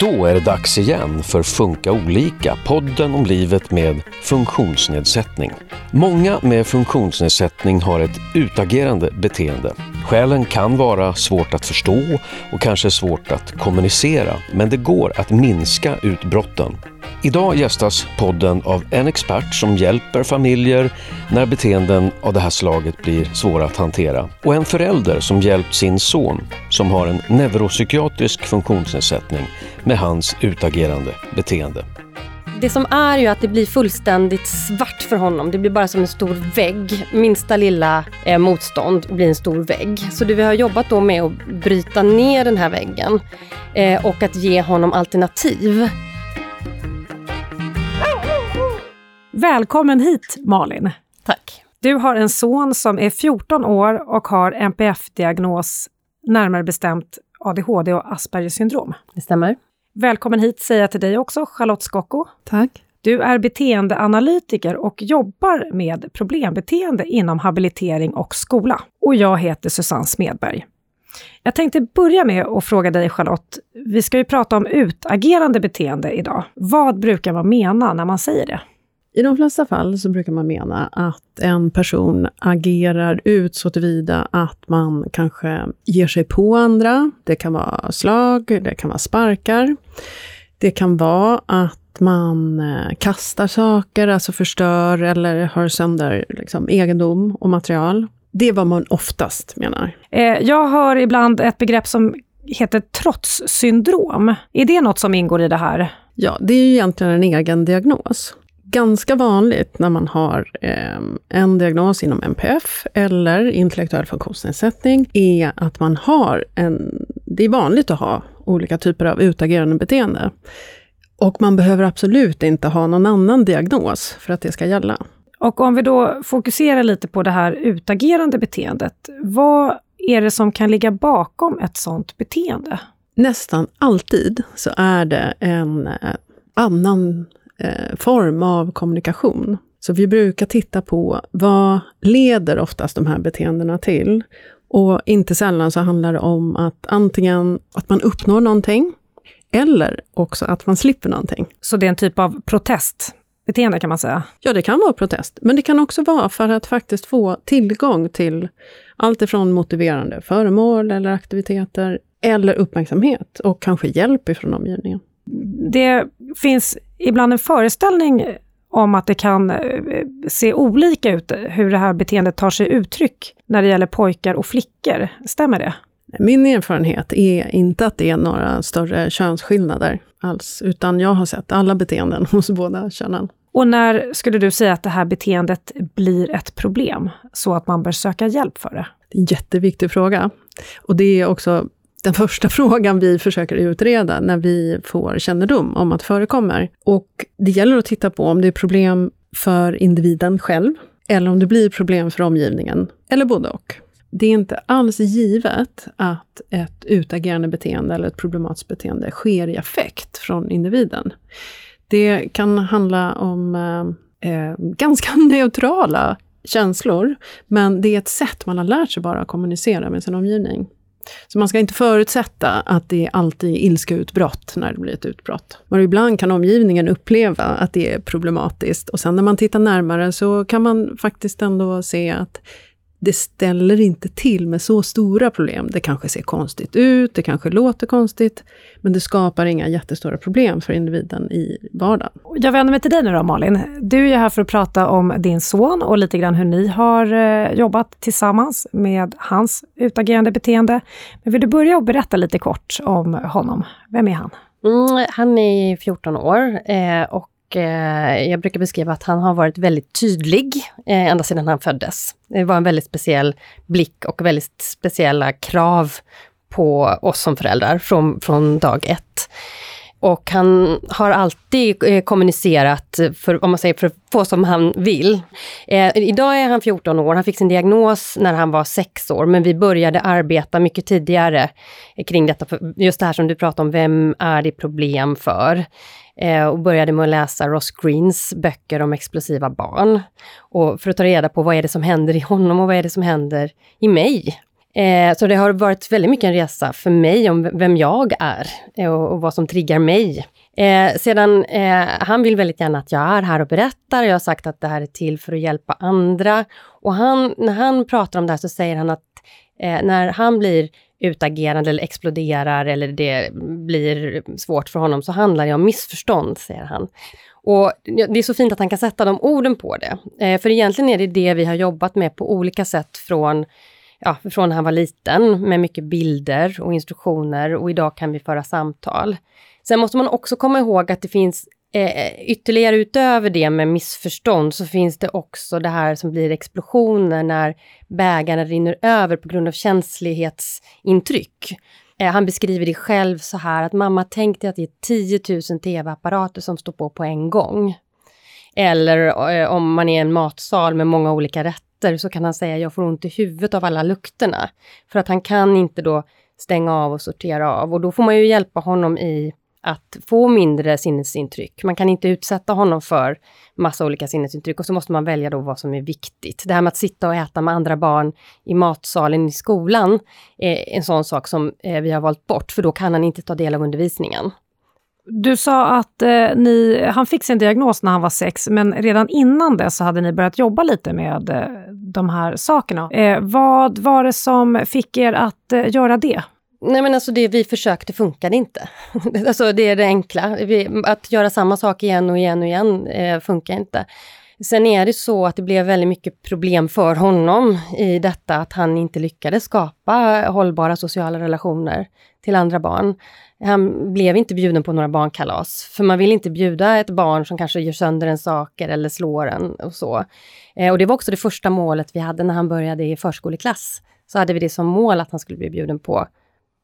Då är det dags igen för Funka olika, podden om livet med funktionsnedsättning. Många med funktionsnedsättning har ett utagerande beteende. Skälen kan vara svårt att förstå och kanske svårt att kommunicera, men det går att minska utbrotten. Idag gästas podden av en expert som hjälper familjer när beteenden av det här slaget blir svåra att hantera och en förälder som hjälpt sin son som har en neuropsykiatrisk funktionsnedsättning med hans utagerande beteende. Det som är ju att det blir fullständigt svart för honom. Det blir bara som en stor vägg. Minsta lilla eh, motstånd blir en stor vägg. Så det vi har jobbat då med att bryta ner den här väggen eh, och att ge honom alternativ. Välkommen hit Malin. Tack. Du har en son som är 14 år och har NPF-diagnos, närmare bestämt ADHD och Aspergers syndrom. Det stämmer. Välkommen hit säger jag till dig också, Charlotte Skocko. Tack. Du är beteendeanalytiker och jobbar med problembeteende inom habilitering och skola. Och jag heter Susanne Smedberg. Jag tänkte börja med att fråga dig Charlotte, vi ska ju prata om utagerande beteende idag. Vad brukar man mena när man säger det? I de flesta fall så brukar man mena att en person agerar ut så tillvida att man kanske ger sig på andra. Det kan vara slag, det kan vara sparkar. Det kan vara att man eh, kastar saker, alltså förstör eller har sönder liksom, egendom och material. Det är vad man oftast menar. Eh, jag hör ibland ett begrepp som heter trotssyndrom. Är det något som ingår i det här? Ja, det är ju egentligen en egen diagnos ganska vanligt när man har eh, en diagnos inom NPF eller intellektuell funktionsnedsättning är att man har en... Det är vanligt att ha olika typer av utagerande beteende. Och man behöver absolut inte ha någon annan diagnos för att det ska gälla. Och om vi då fokuserar lite på det här utagerande beteendet, vad är det som kan ligga bakom ett sådant beteende? Nästan alltid så är det en eh, annan eh, form av kommunikation. Så vi brukar titta på vad leder oftast de här beteendena till? Och inte sällan så handlar det om att antingen att man uppnår någonting, eller också att man slipper någonting. Så det är en typ av protestbeteende kan man säga? Ja, det kan vara protest. Men det kan också vara för att faktiskt få tillgång till allt ifrån motiverande föremål eller aktiviteter, eller uppmärksamhet och kanske hjälp ifrån omgivningen. Det finns ibland en föreställning om att det kan eh, se olika ut, hur det här beteendet tar sig uttryck när det gäller pojkar och flickor. Stämmer det? Min erfarenhet är inte att det är några större könsskillnader alls, utan jag har sett alla beteenden hos båda könen. Och när skulle du säga att det här beteendet blir ett problem, så att man bör söka hjälp för det? Det är en jätteviktig fråga. Och det är också den första frågan vi försöker utreda när vi får kännedom om att det förekommer. Och det gäller att titta på om det är problem för individen själv, eller om det blir problem för omgivningen, eller både och. Det är inte alls givet att ett utagerande beteende eller ett problematiskt beteende sker i affekt från individen. Det kan handla om eh, eh ganska neutrala känslor, men det är ett sätt man har lärt sig bara att kommunicera med sin omgivning. Så man ska inte förutsätta att det alltid är ilskeutbrott när det blir ett utbrott. Men ibland kan omgivningen uppleva att det är problematiskt och sen när man tittar närmare så kan man faktiskt ändå se att det ställer inte till med så stora problem. Det kanske ser konstigt ut, det kanske låter konstigt, men det skapar inga jättestora problem för individen i vardagen. Jag vänder mig till dig nu då Malin. Du är ju här för att prata om din son och lite grann hur ni har eh, jobbat tillsammans med hans utagerande beteende. Men vill du börja och berätta lite kort om honom? Vem är han? Mm, han är 14 år eh, och Eh, jag brukar beskriva att han har varit väldigt tydlig eh, ända sedan han föddes. Det var en väldigt speciell blick och väldigt speciella krav på oss som föräldrar från, från dag ett. Och han har alltid eh, kommunicerat, för, om man säger för att få som han vill. Eh, idag är han 14 år, han fick sin diagnos när han var 6 år, men vi började arbeta mycket tidigare eh, kring detta, just det här som du pratade om, vem är det problem för? Eh, och började med att läsa Ross Greens böcker om explosiva barn. Och för att ta reda på vad är det som händer i honom och vad är det som händer i mig? Eh, så det har varit väldigt mycket en resa för mig om vem jag är eh, och, vad som triggar mig. Sedan, han vill väldigt gärna att jag är här och berättar. Jag har sagt att det här är till för att hjälpa andra. Och han, när han pratar om det här så säger han att när han blir utagerande eller exploderar eller det blir svårt för honom så handlar det om missförstånd, säger han. Och Det är så fint att han kan sätta de orden på det. Eh, för egentligen är det det vi har jobbat med på olika sätt från ja, från när han var liten med mycket bilder och instruktioner och idag kan vi föra samtal. Sen måste man också komma ihåg att det finns eh, ytterligare utöver det med missförstånd så finns det också det här som blir explosioner när bägaren rinner över på grund av känslighetsintryck. Eh, han beskriver det själv så här att mamma tänkte att det är 10 000 tv-apparater som står på på en gång. Eller eh, om man är i en matsal med många olika rätter så kan han säga jag får ont i huvudet av alla lukterna. För att han kan inte då stänga av och sortera av och då får man ju hjälpa honom i att få mindre sinnesintryck. Man kan inte utsätta honom för massa olika sinnesintryck och så måste man välja då vad som är viktigt. Det här med att sitta och äta med andra barn i matsalen i skolan är en sån sak som eh, vi har valt bort, för då kan han inte ta del av undervisningen. Du sa att eh, ni, han fick sin diagnos när han var sex, men redan innan det så hade ni börjat jobba lite med eh, de här sakerna. Eh, vad var det som fick er att eh, göra det? Nej men alltså det vi försökte funkade inte. alltså det är det enkla. Vi, att göra samma sak igen och igen och igen eh, funkar inte. Sen är det så att det blev väldigt mycket problem för honom i detta att han inte lyckades skapa hållbara sociala relationer till andra barn. Han blev inte bjuden på några barnkalas, för man vill inte bjuda ett barn som kanske gör sönder en saker eller slår en och så. Eh, och det var också det första målet vi hade när han började i förskoleklass. Så hade vi det som mål att han skulle bli bjuden på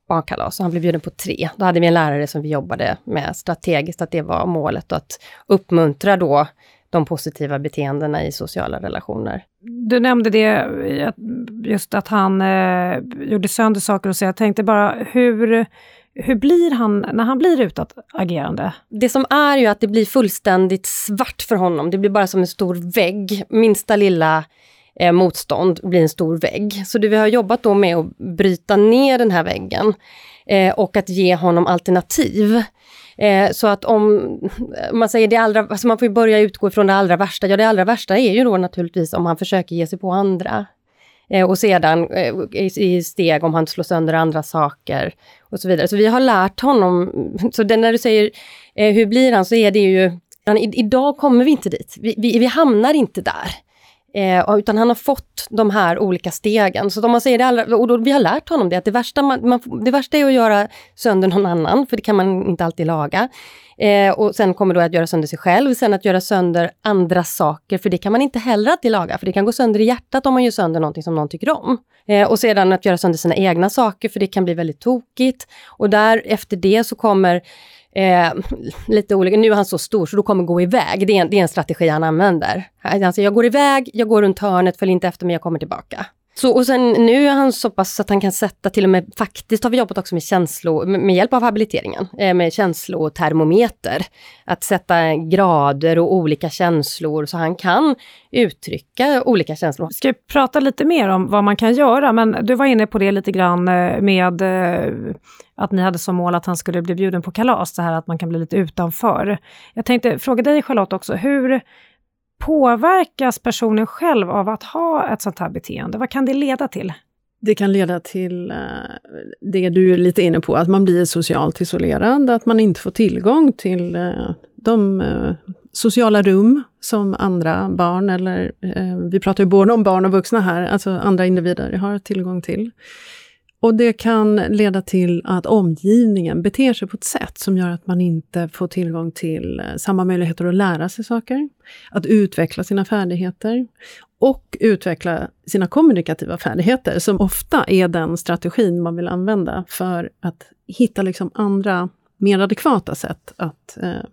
barnkalas och han blev bjuden på tre. Då hade vi en lärare som vi jobbade med strategiskt, att det var målet och att uppmuntra då de positiva beteendena i sociala relationer. Du nämnde det, just att han eh, gjorde sönder saker och så. Jag tänkte bara, hur, hur blir han när han blir utåtagerande? Det som är ju att det blir fullständigt svart för honom. Det blir bara som en stor vägg. Minsta lilla eh, motstånd blir en stor vägg. Så det vi har jobbat då med att bryta ner den här väggen eh, och att ge honom alternativ. Eh, så att om man säger det allra, alltså man får börja utgå ifrån det allra värsta. Ja, det allra värsta är ju då naturligtvis om han försöker ge sig på andra. Eh, och sedan eh, i steg om han slår sönder andra saker och så vidare. Så vi har lärt honom, så det, när du säger eh, hur blir han, så är det ju, idag kommer vi inte dit. Vi, vi, vi hamnar inte där. Eh, utan han har fått de här olika stegen. Så om man säger det allra, och då, vi har lärt honom det, att det värsta, man, man, det värsta är att göra sönder någon annan, för det kan man inte alltid laga. Eh, och sen kommer då att göra sönder sig själv, sen att göra sönder andra saker, för det kan man inte heller alltid laga, för det kan gå sönder i hjärtat om man gör sönder någonting som någon tycker om. Eh, och sedan att göra sönder sina egna saker, för det kan bli väldigt tokigt. Och där efter det så kommer Eh, lite olika. Nu är han så stor så då kommer gå iväg. Det är, en, det är en strategi han använder. Han Alltså, jag går iväg, jag går runt hörnet, följ inte efter mig, jag kommer tillbaka. Så, och sen nu är han så pass att han kan sätta till och med, faktiskt har vi jobbat också med känslo, med, med hjälp av habiliteringen, eh, med känslotermometer. Att sätta grader och olika känslor så han kan uttrycka olika känslor. Ska vi prata lite mer om vad man kan göra, men du var inne på det lite grann eh, med eh, att ni hade som mål att han skulle bli bjuden på kalas, det här att man kan bli lite utanför. Jag tänkte fråga dig Charlotte också, hur påverkas personen själv av att ha ett sånt här beteende? Vad kan det leda till? Det kan leda till eh, det du är lite inne på, att man blir socialt isolerad, att man inte får tillgång till eh, de eh, sociala rum som andra barn, eller vi pratar ju både om barn och vuxna här, alltså andra individer har tillgång till. Och det kan leda till att omgivningen beter sig på ett sätt som gör att man inte får tillgång till eh, samma möjligheter att lära sig saker, att utveckla sina färdigheter och utveckla sina kommunikativa färdigheter, som ofta är den strategin man vill använda för att hitta liksom andra mer adekvata sätt att eh,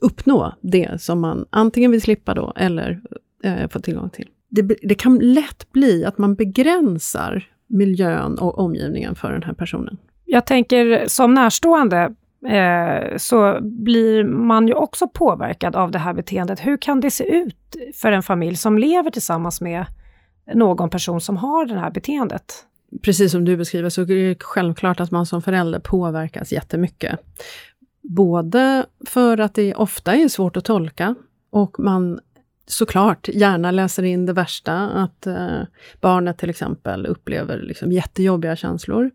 uppnå det som man antingen vill slippa då, eller eh, få tillgång till. Det, det kan lätt bli att man begränsar miljön och omgivningen för den här personen. Jag tänker som närstående eh, så blir man ju också påverkad av det här beteendet. Hur kan det se ut för en familj som lever tillsammans med någon person som har det här beteendet? precis som du beskriver, så är det självklart att man som förälder påverkas jättemycket. Både för att det ofta är svårt att tolka och man såklart gärna läser in det värsta, att eh, barnet till exempel upplever liksom jättejobbiga känslor.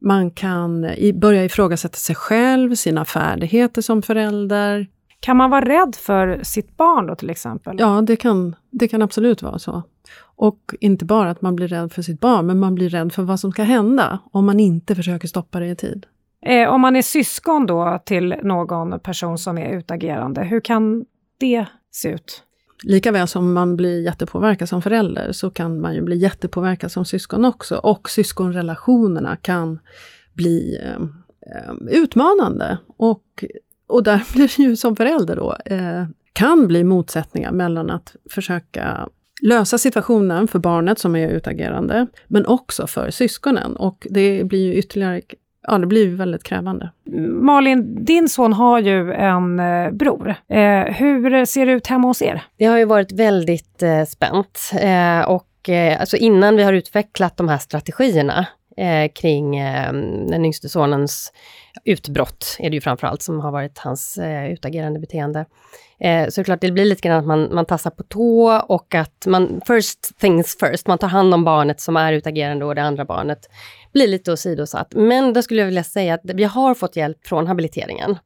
Man kan i, börja ifrågasätta sig själv, sina färdigheter som förälder. Kan man vara rädd för sitt barn då till exempel? Ja, det kan, det kan absolut vara så. Och inte bara att man blir rädd för sitt barn, men man blir rädd för vad som ska hända om man inte försöker stoppa det i tid. Eh, om man är syskon då till någon person som är utagerande, hur kan det se ut? Likaväl som man blir jättepåverkad som förälder så kan man ju bli jättepåverkad som syskon också. Och syskonrelationerna kan bli eh, eh utmanande. Och, och där blir det ju som förälder då, eh, kan bli motsättningar mellan att försöka lösa situationen för barnet som är utagerande, men också för syskonen. Och det blir ju ytterligare ja, det blir väldigt krävande. Malin, din son har ju en eh, bror. Eh, hur ser det ut hemma hos er? Det har ju varit väldigt eh, spänt. Eh, och eh, alltså innan vi har utvecklat de här strategierna eh, kring den yngste sonens utbrott, är det ju framförallt som har varit hans utagerande beteende. Eh, så det är klart, det blir lite grann att man, man tassar på tå och att man, first things first, man tar hand om barnet som är utagerande och det andra barnet blir lite åsidosatt. Men då skulle jag vilja säga att vi har fått hjälp från habiliteringen.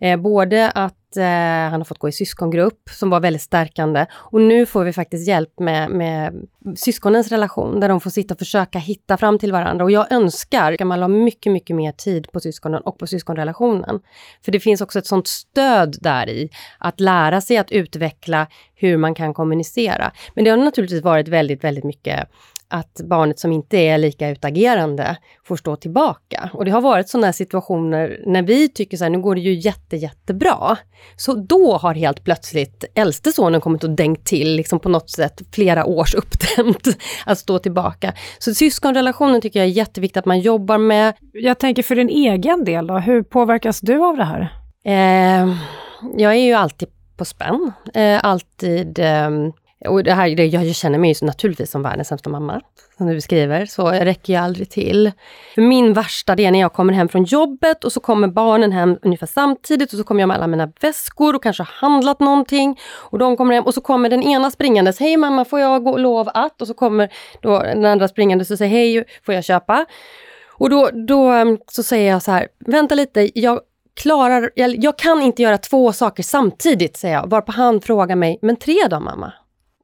Eh, både att eh, han har fått gå i syskongrupp som var väldigt stärkande och nu får vi faktiskt hjälp med, med syskonens relation där de får sitta och försöka hitta fram till varandra. Och jag önskar att man la mycket, mycket mer tid på syskonen och på syskonrelationen. För det finns också ett sånt stöd där i att lära sig att utveckla hur man kan kommunicera. Men det har naturligtvis varit väldigt, väldigt mycket att barnet som inte är lika utagerande får stå tillbaka. Och det har varit sådana situationer när vi tycker så här, nu går det ju jätte, jättebra. Så då har helt plötsligt äldste sonen kommit och dängt till, liksom på något sätt flera års uppdämt att stå tillbaka. Så syskonrelationen tycker jag är jätteviktigt att man jobbar med. Jag tänker för din egen del då, hur påverkas du av det här? Eh, jag är ju alltid på spänn. Eh, alltid eh, och det här, jag känner mig ju naturligtvis som världens sämsta mamma, som du beskriver, så jag räcker ju aldrig till. Min värsta det är när jag kommer hem från jobbet och så kommer barnen hem ungefär samtidigt och så kommer jag med alla mina väskor och kanske har handlat någonting. Och de kommer hem och så kommer den ena springandes, hej mamma får jag gå lov att? Och så kommer då den andra springandes och säger, hej får jag köpa? Och då, då ehm, så säger jag så här, vänta lite, jag klarar, jag, jag kan inte göra två saker samtidigt, säger jag, varpå han frågar mig, men tre då mamma?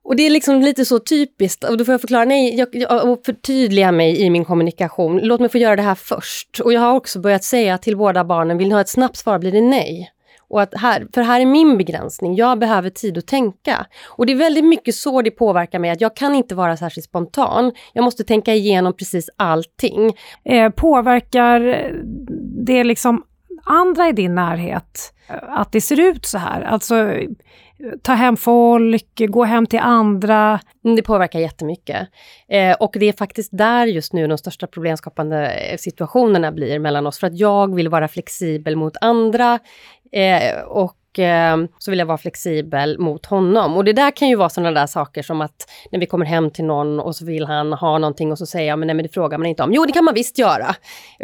Och det är liksom lite så typiskt, och då får jag förklara, nej, jag, jag, och förtydliga mig i min kommunikation. Låt mig få göra det här först. Och jag har också börjat säga till båda barnen, vill ni ha ett snabbt svar blir det nej. Och att här, för här är min begränsning, jag behöver tid att tänka. Och det är väldigt mycket så det påverkar mig, att jag kan inte vara särskilt spontan. Jag måste tänka igenom precis allting. Eh, påverkar det liksom andra i din närhet eh, att det ser ut så här? Alltså ta hem folk, gå hem till andra. Mm, det påverkar jättemycket. Eh, och det är faktiskt där just nu de största problemskapande eh, situationerna blir mellan oss. För att jag vill vara flexibel mot andra eh, och eh, så vill jag vara flexibel mot honom. Och det där kan ju vara sådana där saker som att när vi kommer hem till någon och så vill han ha någonting och så säger jag, men nej men det frågar man inte om. Jo, det kan man visst göra.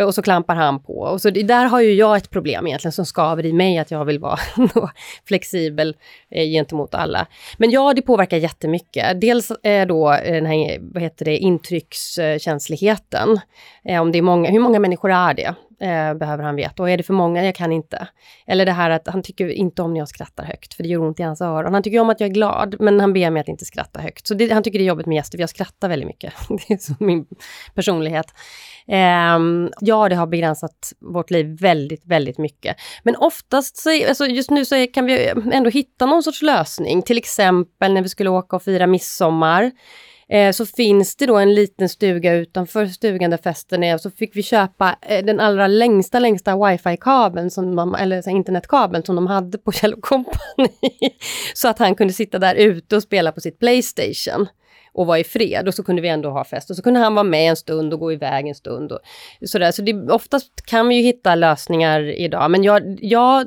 Och så klampar han på. Och så det, där har ju jag ett problem egentligen som skaver i mig, att jag vill vara flexibel eh, gentemot alla. Men ja, det påverkar jättemycket. Dels eh, då eh, den här, vad heter det, intryckskänsligheten. Eh, om det är många, hur många människor är det? Eh, behöver han veta. Och är det för många, jag kan inte. Eller det här att han tycker inte om när jag skrattar högt, för det gör ont i hans öron. Han tycker om att jag är glad, men han ber mig att inte skratta högt. Så det, han tycker det är jobbigt med gäster, för jag skrattar väldigt mycket. det är så min personlighet. Eh, ja, det har begränsat vårt liv väldigt, väldigt mycket. Men oftast, så, alltså just nu så kan vi ändå hitta någon sorts lösning. Till exempel när vi skulle åka och fira midsommar eh, så finns det då en liten stuga utanför stugan där festen är. Eh, så fick vi köpa eh, den allra längsta, längsta wifi-kabeln, som de, eller så internetkabeln som de hade på Kjell Company. så att han kunde sitta där ute och spela på sitt Playstation och vara i fred och så kunde vi ändå ha fest och så kunde han vara med en stund och gå iväg en stund. Och sådär. Så det, oftast kan vi ju hitta lösningar idag men jag, jag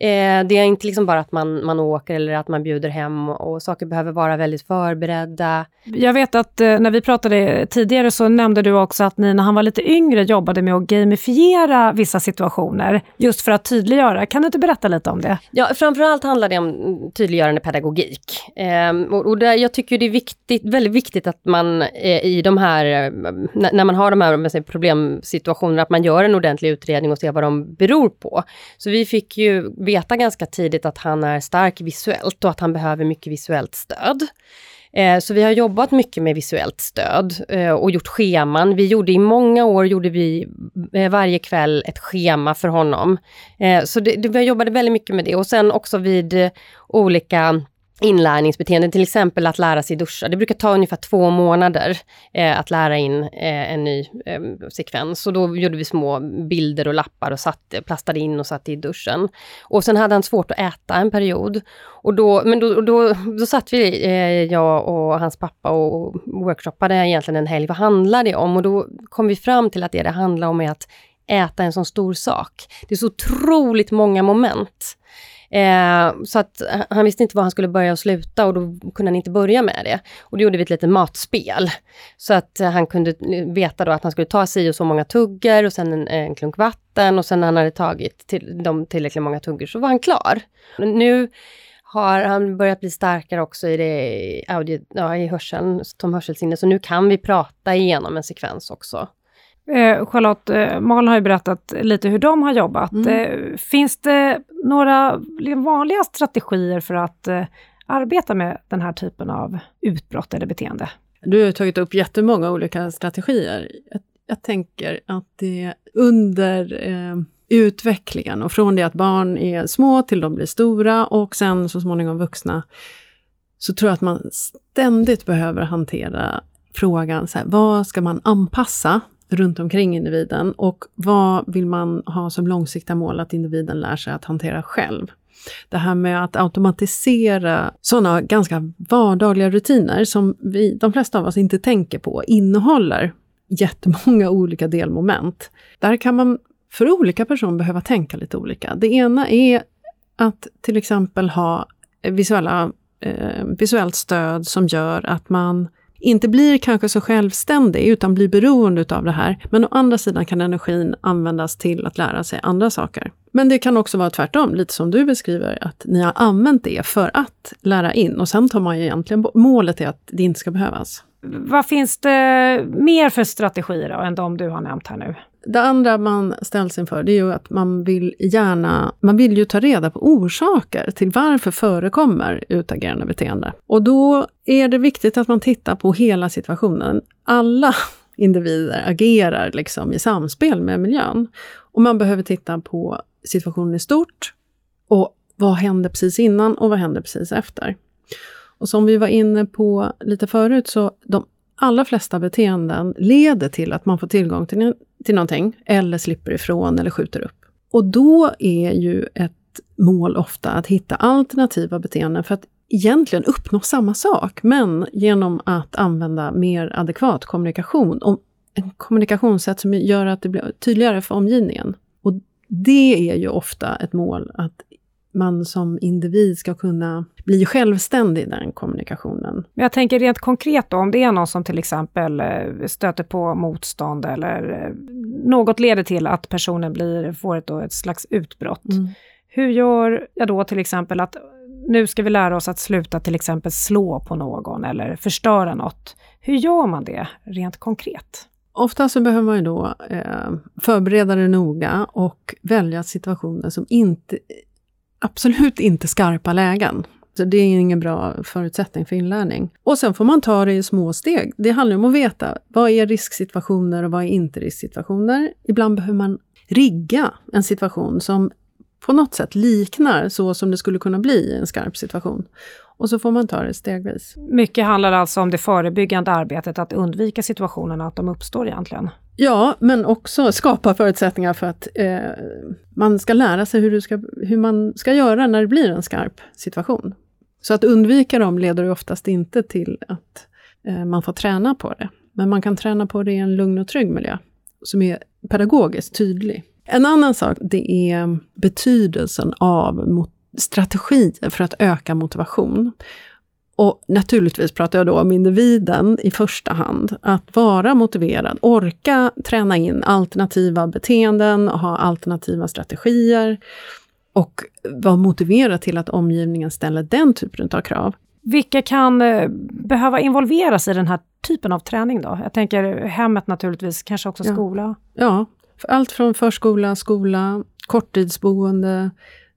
Eh, det är inte liksom bara att man, man åker eller att man bjuder hem och saker behöver vara väldigt förberedda. Jag vet att eh, när vi pratade tidigare så nämnde du också att ni när han var lite yngre jobbade med att gamifiera vissa situationer, just för att tydliggöra. Kan du inte berätta lite om det? Ja, framförallt handlar det om tydliggörande pedagogik. Eh, och, och där, jag tycker det är viktigt, väldigt viktigt att man eh, i de här, eh, när man har de här problemsituationerna, att man gör en ordentlig utredning och ser vad de beror på. Så vi fick ju veta ganska tidigt att han är stark visuellt och att han behöver mycket visuellt stöd. Eh, så vi har jobbat mycket med visuellt stöd eh, och gjort scheman. Vi gjorde i många år, gjorde vi eh, varje kväll ett schema för honom. Så det, vi jobbade väldigt mycket med det och sen också vid olika inlärningsbeteenden, till exempel att lära sig duscha. Det brukar ta ungefär två månader eh, att lära in eh, en ny eh, sekvens. Och då gjorde vi små bilder och lappar och satte, plastade in och satte i duschen. Och sen hade han svårt att äta en period. Och då, men då, då, då satt vi, eh, jag och hans pappa och workshoppade egentligen en helg. Vad handlar det om? Och då kom vi fram till att det det handlar om är att äta en sån stor sak. Det är så otroligt många moment. Eh, så att eh, han visste inte var han skulle börja och sluta och då kunde han inte börja med det. Och då gjorde vi ett litet matspel. Så att eh, han kunde eh, veta då att han skulle ta sig och så många tuggor och sen en, en klunk vatten och sen när han hade tagit till, de tillräckligt många tuggor så var han klar. Nu har han börjat bli starkare också i, det, audio, ja, i hörseln, som hörselsinne, så nu kan vi prata igenom en sekvens också. Eh, Charlotte, eh, Malin har ju berättat lite hur de har jobbat. Mm. Eh, finns det några vanliga strategier för att eh, arbeta med den här typen av utbrott eller beteende? Du har tagit upp jättemånga olika strategier. Jag, jag tänker att det under eh, utvecklingen och från det att barn är små till de blir stora och sen så småningom vuxna, så tror jag att man ständigt behöver hantera frågan, så här, vad ska man anpassa runt omkring individen och vad vill man ha som långsiktiga mål att individen lär sig att hantera själv? Det här med att automatisera sådana ganska vardagliga rutiner som vi, de flesta av oss inte tänker på, innehåller jättemånga olika delmoment. Där kan man för olika personer behöva tänka lite olika. Det ena är att till exempel ha visuella, eh, visuellt stöd som gör att man inte blir kanske så självständig utan blir beroende av det här. Men å andra sidan kan energin användas till att lära sig andra saker. Men det kan också vara tvärtom, lite som du beskriver, att ni har använt det för att lära in och sen tar man ju egentligen målet är att det inte ska behövas. Vad finns det mer för strategier då, än de du har nämnt här nu? Det andra man ställs inför det är ju att man vill gärna, man vill ju ta reda på orsaker till varför förekommer utagerande beteende. Och då är det viktigt att man tittar på hela situationen. Alla individer agerar liksom i samspel med miljön. Och man behöver titta på situationen i stort och vad hände precis innan och vad hände precis efter. Och som vi var inne på lite förut, så de allra flesta beteenden leder till att man får tillgång till, till någonting, eller slipper ifrån eller skjuter upp. Och då är ju ett mål ofta att hitta alternativa beteenden för att egentligen uppnå samma sak, men genom att använda mer adekvat kommunikation och en kommunikationssätt som gör att det blir tydligare för omgivningen. Och det är ju ofta ett mål, att man som individ ska kunna bli självständig i den kommunikationen. Jag tänker rent konkret då, om det är någon som till exempel eh, stöter på motstånd eller eh, något leder till att personen blir, får ett, ett slags utbrott. Mm. Hur gör jag då till exempel att nu ska vi lära oss att sluta till exempel slå på någon eller förstöra något. Hur gör man det rent konkret? Ofta så behöver man ju då eh, förbereda det noga och välja situationer som inte absolut inte skarpa lägen. Så det är ingen bra förutsättning för inlärning. Och sen får man ta det i små steg. Det handlar om att veta vad är risksituationer och vad är inte risksituationer. Ibland behöver man rigga en situation som på något sätt liknar så som det skulle kunna bli i en skarp situation. Och så får man ta det stegvis. Mycket handlar alltså om det förebyggande arbetet, att undvika situationerna, att de uppstår egentligen? Ja, men också skapa förutsättningar för att eh, man ska lära sig hur, ska, hur man ska göra när det blir en skarp situation. Så att undvika dem leder oftast inte till att eh, man får träna på det. Men man kan träna på det i en lugn och trygg miljö, som är pedagogiskt tydlig. En annan sak, det är betydelsen av strategier för att öka motivation. Och naturligtvis pratar jag då om individen i första hand. Att vara motiverad, orka träna in alternativa beteenden, ha alternativa strategier och vara motiverad till att omgivningen ställer den typen av krav. Vilka kan eh, behöva involveras i den här typen av träning då? Jag tänker hemmet naturligtvis, kanske också skola? Ja, ja allt från förskola, skola, korttidsboende,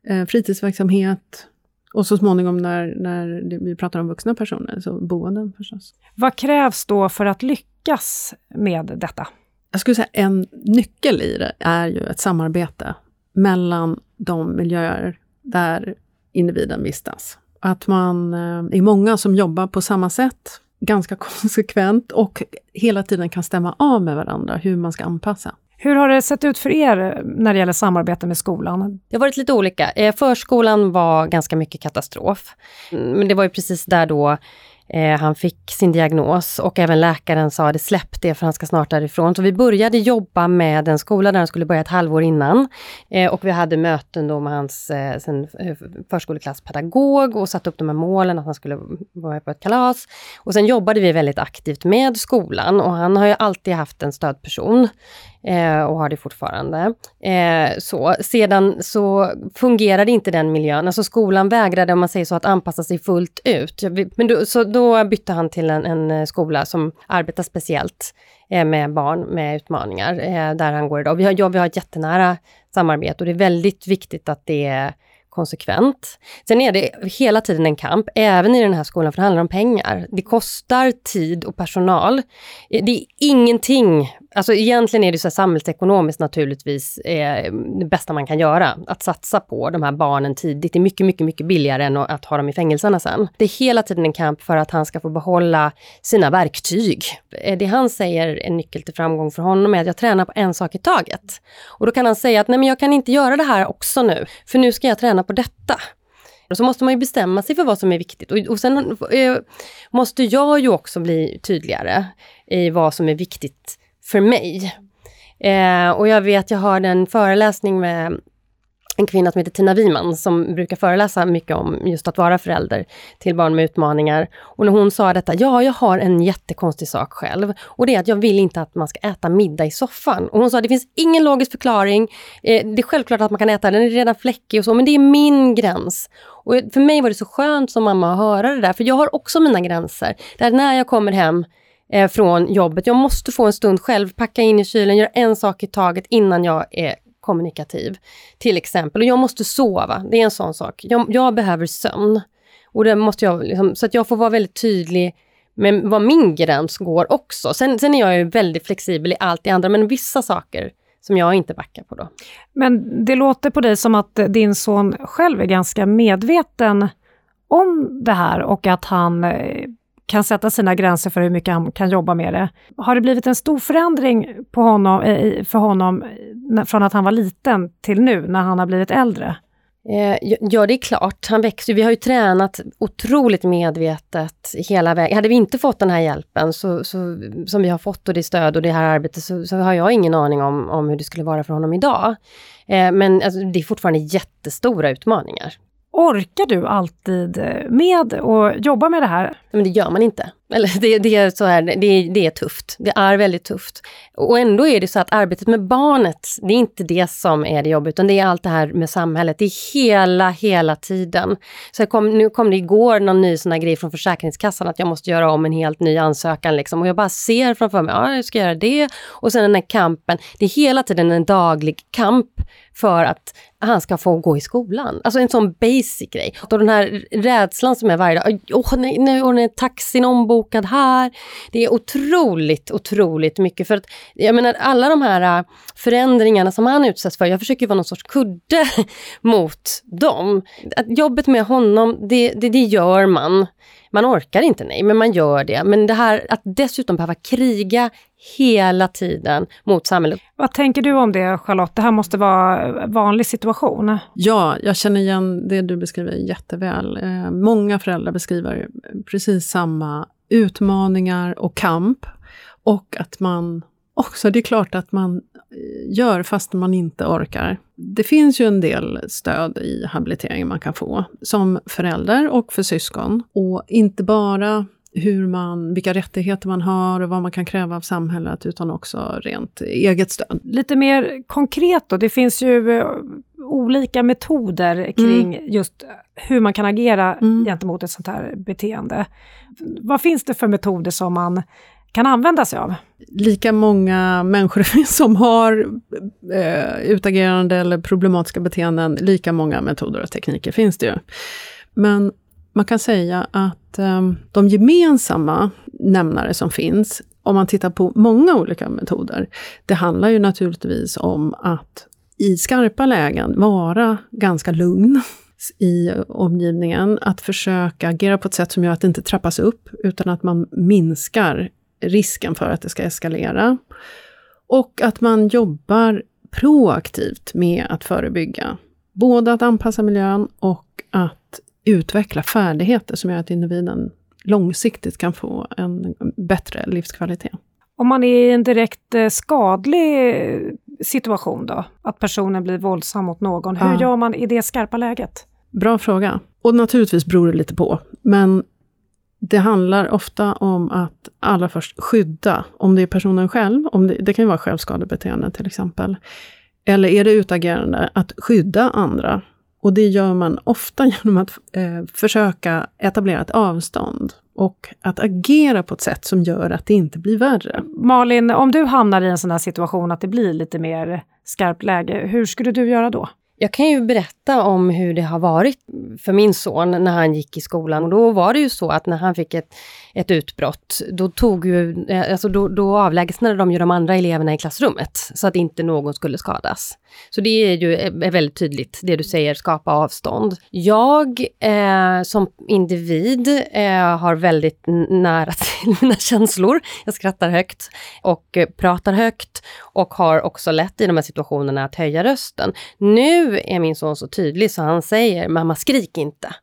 eh, fritidsverksamhet, och så småningom när, när vi pratar om vuxna personer, så boenden förstås. Vad krävs då för att lyckas med detta? Jag skulle säga en nyckel i det är ju ett samarbete mellan de miljöer där individen vistas. Att man eh, är många som jobbar på samma sätt, ganska konsekvent och hela tiden kan stämma av med varandra hur man ska anpassa. Hur har det sett ut för er när det gäller samarbete med skolan? Det har varit lite olika. Eh, förskolan var ganska mycket katastrof. Mm, men det var ju precis där då eh, han fick sin diagnos och även läkaren sa det släpp det för han ska snart därifrån. Så vi började jobba med en skola där han skulle börja ett halvår innan. Eh, och vi hade möten då med hans sen, förskoleklasspedagog och satte upp de här målen att han skulle vara på ett kalas. Och sen jobbade vi väldigt aktivt med skolan och han har ju alltid haft en stödperson eh, och har det fortfarande. Eh, så. Sedan så fungerade inte den miljön, alltså skolan vägrade om man säger så att anpassa sig fullt ut. Men då, så då bytte han till en, en eh, skola som arbetar speciellt eh, med barn med utmaningar, eh, där han går idag. Vi har, ja, vi har ett jättenära samarbete och det är väldigt viktigt att det är konsekvent. Sen är det hela tiden en kamp, även i den här skolan, för det handlar om pengar. Det kostar tid och personal. Eh, det är ingenting, alltså egentligen är det så samhällsekonomiskt naturligtvis eh, det bästa man kan göra. Att satsa på de här barnen tidigt är mycket, mycket, mycket billigare än att ha dem i fängelserna sen. Det är hela tiden en kamp för att han ska få behålla sina verktyg. Eh, det han säger är nyckel till framgång för honom är att jag tränar på en sak i taget. Och då kan han säga att nej men jag kan inte göra det här också nu, för nu ska jag träna på detta. Och så måste man ju bestämma sig för vad som är viktigt. Och, och sen eh, måste jag ju också bli tydligare i vad som är viktigt för mig. Eh, och jag vet, jag har en föreläsning med en kvinna som heter Tina Wiman som brukar föreläsa mycket om just att vara förälder till barn med utmaningar. Och när hon sa detta, ja, jag har en jättekonstig sak själv och det är att jag vill inte att man ska äta middag i soffan. Och hon sa, det finns ingen logisk förklaring. Eh, det är självklart att man kan äta, den är redan fläckig och så, men det är min gräns. Och för mig var det så skönt som mamma att höra det där, för jag har också mina gränser. Där när jag kommer hem eh, från jobbet, jag måste få en stund själv, packa in i kylen, göra en sak i taget innan jag är kommunikativ. Till exempel. Och jag måste sova, det är en sån sak. Jag, jag behöver sömn. Och det måste jag, liksom, så att jag får vara väldigt tydlig med var min gräns går också. Sen, sen är jag ju väldigt flexibel i allt det andra, men vissa saker som jag inte backar på då. Men det låter på dig som att din son själv är ganska medveten om det här och att han eh, kan sätta sina gränser för hur mycket han kan jobba med det. Har det blivit en stor förändring på honom, eh, för honom eh, från att han var liten till nu när han har blivit äldre? Eh, ja, det är klart. Han växer. Vi har ju tränat otroligt medvetet hela vägen. Hade vi inte fått den här hjälpen så, så, som vi har fått och det stöd och det här arbetet så, så har jag ingen aning om, om hur det skulle vara för honom idag. Eh, men alltså, det är fortfarande jättestora utmaningar. Orkar du alltid eh, med att jobba med det här? Men det gör man inte. Eller det, det, är så här, det, det är tufft. Det är väldigt tufft. Och ändå är det så att arbetet med barnet, det är inte det som är det jobbiga, utan det är allt det här med samhället. Det är hela, hela tiden. Så kom, nu kom det igår någon ny sån här grej från Försäkringskassan att jag måste göra om en helt ny ansökan. Liksom. Och jag bara ser framför mig, ja, jag ska göra det. Och sen den här kampen. Det är hela tiden en daglig kamp för att han ska få gå i skolan. Alltså en sån basic grej. Och den här rädslan som är varje dag. Åh, nej, nu är taxin ombord ombokad här. Det är otroligt, otroligt mycket. För att, jag menar alla de här äh, förändringarna som han utsätts för, jag försöker vara någon sorts kudde mot dem. Att jobbet med honom, det, det, det gör man. Man orkar inte, nej, men man gör det. Men det här att dessutom behöva kriga hela tiden mot samhället. Vad tänker du om det, Charlotte? Det här måste vara en vanlig situation. Ja, jag känner igen det du beskriver jätteväl. Eh, många föräldrar beskriver precis samma utmaningar och kamp. Och att man också, det är klart att man eh, gör fast man inte orkar. Det finns ju en del stöd i habilitering man kan få, som förälder och för syskon. Och inte bara hur man, vilka rättigheter man har och vad man kan kräva av samhället, utan också rent eget stöd. Lite mer konkret då, det finns ju eh, olika metoder kring mm. just hur man kan agera mm. gentemot ett sånt här beteende. Vad finns det för metoder som man kan använda sig av? Lika många människor som har eh, utagerande eller problematiska beteenden, lika många metoder och tekniker finns det ju. Men man kan säga att eh, de gemensamma nämnare som finns, om man tittar på många olika metoder, det handlar ju naturligtvis om att i skarpa lägen vara ganska lugn i omgivningen, att försöka agera på ett sätt som gör att det inte trappas upp, utan att man minskar risken för att det ska eskalera. Och att man jobbar proaktivt med att förebygga. Både att anpassa miljön och att utveckla färdigheter som gör att individen långsiktigt kan få en bättre livskvalitet. Om man är i en direkt eh, skadlig situation då? Att personen blir våldsam mot någon. Hur ja. gör man i det skarpa läget? Bra fråga. Och naturligtvis beror det lite på. Men det handlar ofta om att allra först skydda, om det är personen själv, om det, det kan ju vara självskadebeteende till exempel. Eller är det utagerande, att skydda andra. Och det gör man ofta genom att eh, försöka etablera ett avstånd och att agera på ett sätt som gör att det inte blir värre. Malin, om du hamnar i en sån här situation att det blir lite mer skarpt läge, hur skulle du göra då? Jag kan ju berätta om hur det har varit för min son när han gick i skolan. Och då var det ju så att när han fick ett, ett utbrott, då, tog ju, eh, alltså då, då avlägsnade de ju de andra eleverna i klassrummet, så att inte någon skulle skadas. Så det är ju eh, är väldigt tydligt, det du säger, skapa avstånd. Jag eh, som individ eh, har väldigt nära till mina känslor. Jag skrattar högt och eh, pratar högt och har också lätt i de här situationerna att höja rösten. Nu är min son så tydlig så han säger, mamma skrik inte.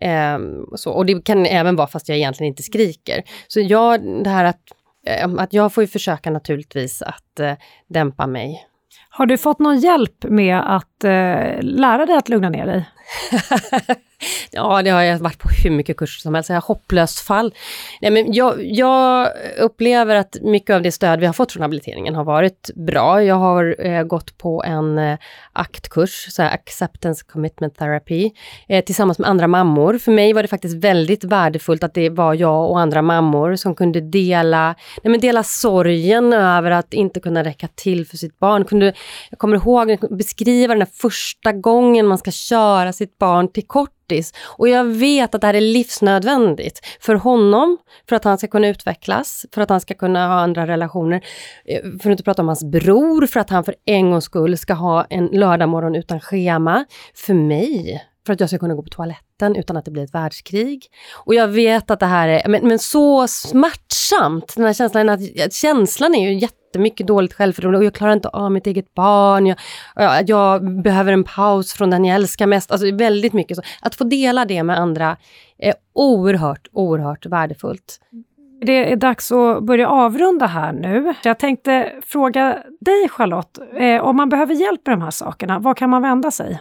Eh, så, och det kan även vara fast jag egentligen inte skriker. Så jag, det här att, eh, att jag får ju försöka naturligtvis att eh, dämpa mig har du fått någon hjälp med att eh, lära dig att lugna ner dig? ja, det har jag varit på hur mycket kurser som helst. Jag har hopplöst fall. Nej, men jag, jag, upplever att mycket av det stöd vi har fått från habiliteringen har varit bra. Jag har eh, gått på en eh, aktkurs, så här Acceptance Commitment Therapy, eh, tillsammans med andra mammor. För mig var det faktiskt väldigt värdefullt att det var jag och andra mammor som kunde dela, nej, men dela sorgen över att inte kunna räcka till för sitt barn. Kunde, jag kommer ihåg beskriva den här första gången man ska köra sitt barn till kortis. Och jag vet att det här är livsnödvändigt för honom, för att han ska kunna utvecklas, för att han ska kunna ha andra relationer. Eh, för att inte prata om hans bror, för att han för en gångs skull ska ha en lördagmorgon utan schema. För mig, för att jag ska kunna gå på toaletten utan att det blir ett världskrig. Och jag vet att det här är men, men så smärtsamt, den här känslan, att, känslan är ju jättemycket dåligt självförtroende och jag klarar inte av mitt eget barn. Jag, jag, jag behöver en paus från den jag älskar mest. Alltså väldigt mycket så. Att få dela det med andra är oerhört, oerhört värdefullt. Mm. Det är dags att börja avrunda här nu. Jag tänkte fråga dig Charlotte, eh, om man behöver hjälp med de här sakerna, var kan man vända sig?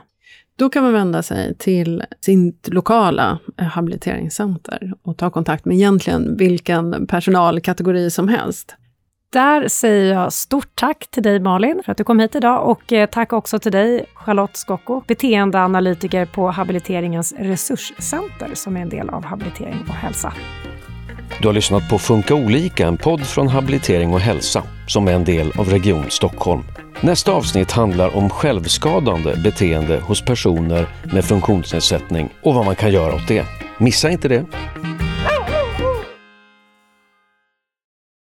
Då kan man vända sig till sitt lokala eh, habiliteringscenter och ta kontakt med egentligen vilken personalkategori som helst. Där säger jag stort tack till dig Malin för att du kom hit idag och eh, tack också till dig Charlotte Skocko, beteendeanalytiker på Habiliteringens resurscenter som är en del av Habilitering och hälsa. Du har lyssnat på Funka olika, en podd från Habilitering och hälsa som är en del av Region Stockholm. Nästa avsnitt handlar om självskadande beteende hos personer med funktionsnedsättning och vad man kan göra åt det. Missa inte det!